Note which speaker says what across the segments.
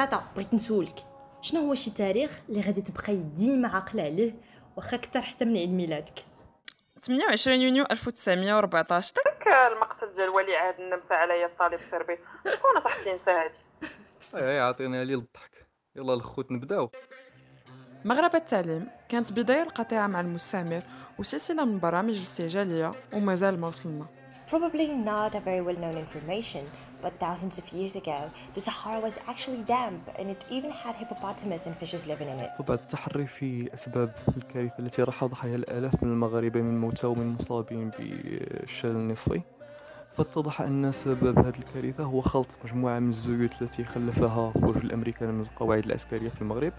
Speaker 1: تاتا بغيت نسولك. شنو هو شي تاريخ اللي غادي تبقاي ديما عاقلة عليه واخا كثر حتى من عيد ميلادك؟
Speaker 2: 28 يونيو 1914
Speaker 3: داك المقتل ديال ولي عهد النمسا عليا الطالب السربي شكون صح تنسى هادي؟
Speaker 4: اي عطينا لي الضحك يلا الخوت نبداو.
Speaker 2: مغرب التعليم كانت بداية القطيعة مع المستعمر وسلسلة من برامج الاستعجالية ومازال ما وصلنا
Speaker 1: It's probably not a very well known information, but thousands of years ago, the Sahara was actually damp and it even had hippopotamus and fishes living in it.
Speaker 4: وبعد التحري في أسباب الكارثة التي راح ضحايا الآلاف من المغاربة من موتى ومن مصابين بالشلل النصفي فاتضح أن سبب هذه الكارثة هو خلط مجموعة من الزيوت التي خلفها خروج الأمريكان من القواعد العسكرية في المغرب.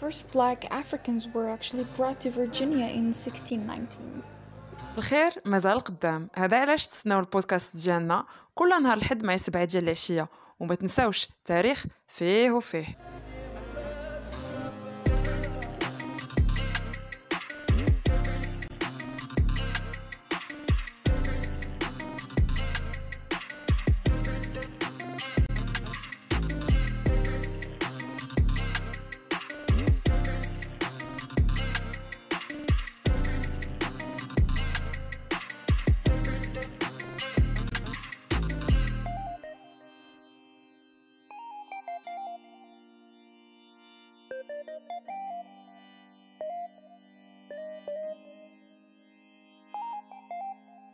Speaker 5: First black Africans were actually brought to Virginia in 1619.
Speaker 2: الخير مازال قدام. هذا علاش تسناو البودكاست ديالنا؟ كل نهار الحد مع سبعة ديال العشية. وما تنساوش تاريخ فيه وفيه. Thank you.